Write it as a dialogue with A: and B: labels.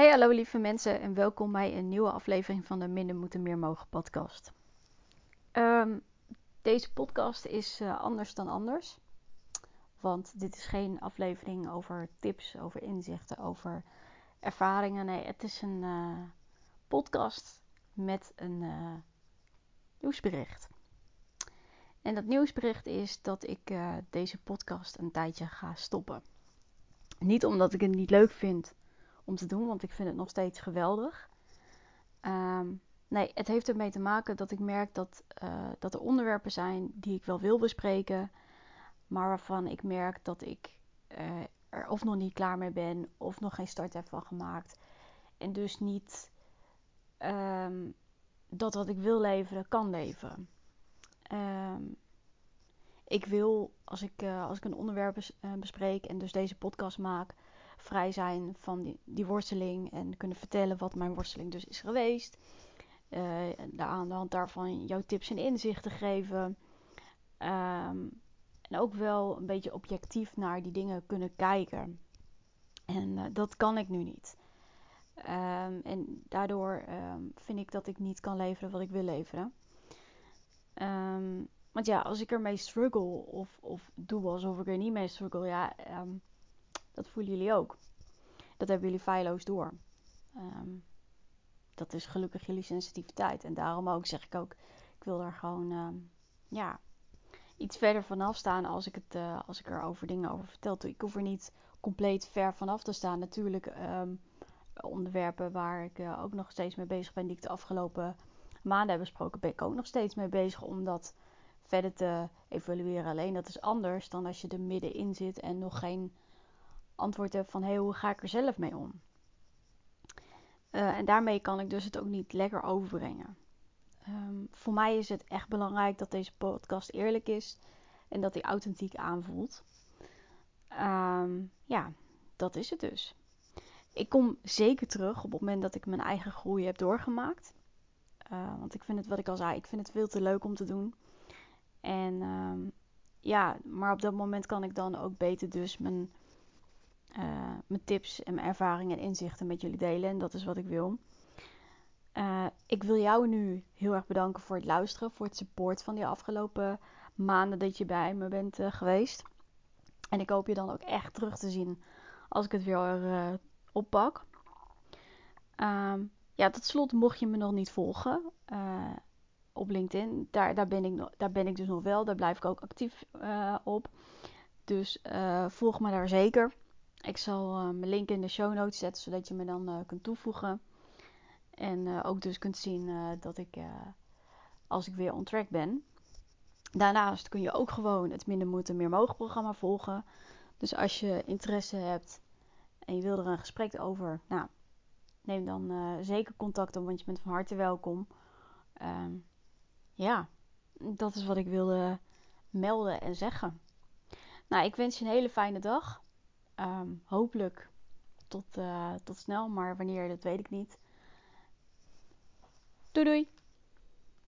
A: Hey hallo lieve mensen en welkom bij een nieuwe aflevering van de Minder Moeten Meer Mogen podcast. Ehm, deze podcast is uh, anders dan anders. Want dit is geen aflevering over tips, over inzichten, over ervaringen. Nee, het is een uh, podcast met een uh, nieuwsbericht. En dat nieuwsbericht is dat ik deze podcast een tijdje ga stoppen. Niet omdat ik het niet leuk vind om te doen, want ik vind het nog steeds geweldig. Ehm, nee, het heeft ermee te maken dat ik merk dat, uh, dat er onderwerpen zijn die ik wel wil bespreken, maar waarvan ik merk dat ik uh, er of nog niet klaar mee ben of nog geen start heb van gemaakt. En dus niet um, dat wat ik wil leveren kan leveren. Um, ik wil, als ik, uh, als ik een onderwerp bespreek en dus deze podcast maak, vrij zijn van die, die worsteling en kunnen vertellen wat mijn worsteling dus is geweest. Uh, aan de hand daarvan jouw tips en inzichten geven. Um, en ook wel een beetje objectief naar die dingen kunnen kijken. En uh, dat kan ik nu niet. Um, en daardoor um, vind ik dat ik niet kan leveren wat ik wil leveren. want ja, als ik ermee struggle of, of doe alsof ik er niet mee struggle, ja, dat voelen jullie ook. Dat hebben jullie feilloos door. Um, dat is gelukkig jullie sensitiviteit. En daarom ook zeg ik ook, ik wil er gewoon um, ja, iets verder vanaf staan als ik, het, uh, als ik er over dingen over vertel. Ik hoef er niet compleet ver vanaf te staan. Natuurlijk um, onderwerpen waar ik uh, ook nog steeds mee bezig ben, die ik de afgelopen maanden heb besproken, ben ik ook nog steeds mee bezig om dat verder te evalueren. Alleen dat is anders dan als je er middenin zit en nog geen antwoord heb van hey, hoe ga ik er zelf mee om? Uh, en daarmee kan ik dus het ook niet lekker overbrengen. Um, voor mij is het echt belangrijk dat deze podcast eerlijk is en dat hij authentiek aanvoelt. Um, ja, dat is het dus. Ik kom zeker terug op het moment dat ik mijn eigen groei heb doorgemaakt. Uh, want ik vind het, wat ik al zei, ik vind het veel te leuk om te doen. En um, ja, maar op dat moment kan ik dan ook beter dus mijn uh, mijn tips en mijn ervaringen en inzichten met jullie delen. En dat is wat ik wil. Uh, ik wil jou nu heel erg bedanken voor het luisteren, voor het support van die afgelopen maanden dat je bij me bent uh, geweest. En ik hoop je dan ook echt terug te zien als ik het weer oppak. Um, ja, tot slot, mocht je me nog niet volgen op LinkedIn, daar, daar, ben ik, daar ben ik dus nog wel. Daar blijf ik ook actief op. Dus volg me daar zeker. Ik zal uh, mijn link in de show notes zetten, zodat je me dan uh, kunt toevoegen. En uh, ook dus kunt zien dat ik, als ik weer on track ben. Daarnaast kun je ook gewoon het Minder Moeten Meer Mogen programma volgen. Dus als je interesse hebt en je wil er een gesprek over, nou, neem dan zeker contact op, want je bent van harte welkom. Ehm, ja, dat is wat ik wilde melden en zeggen. Nou, ik wens je een hele fijne dag. Um, hopelijk tot, uh, tot snel, maar wanneer, dat weet ik niet. Doei doei!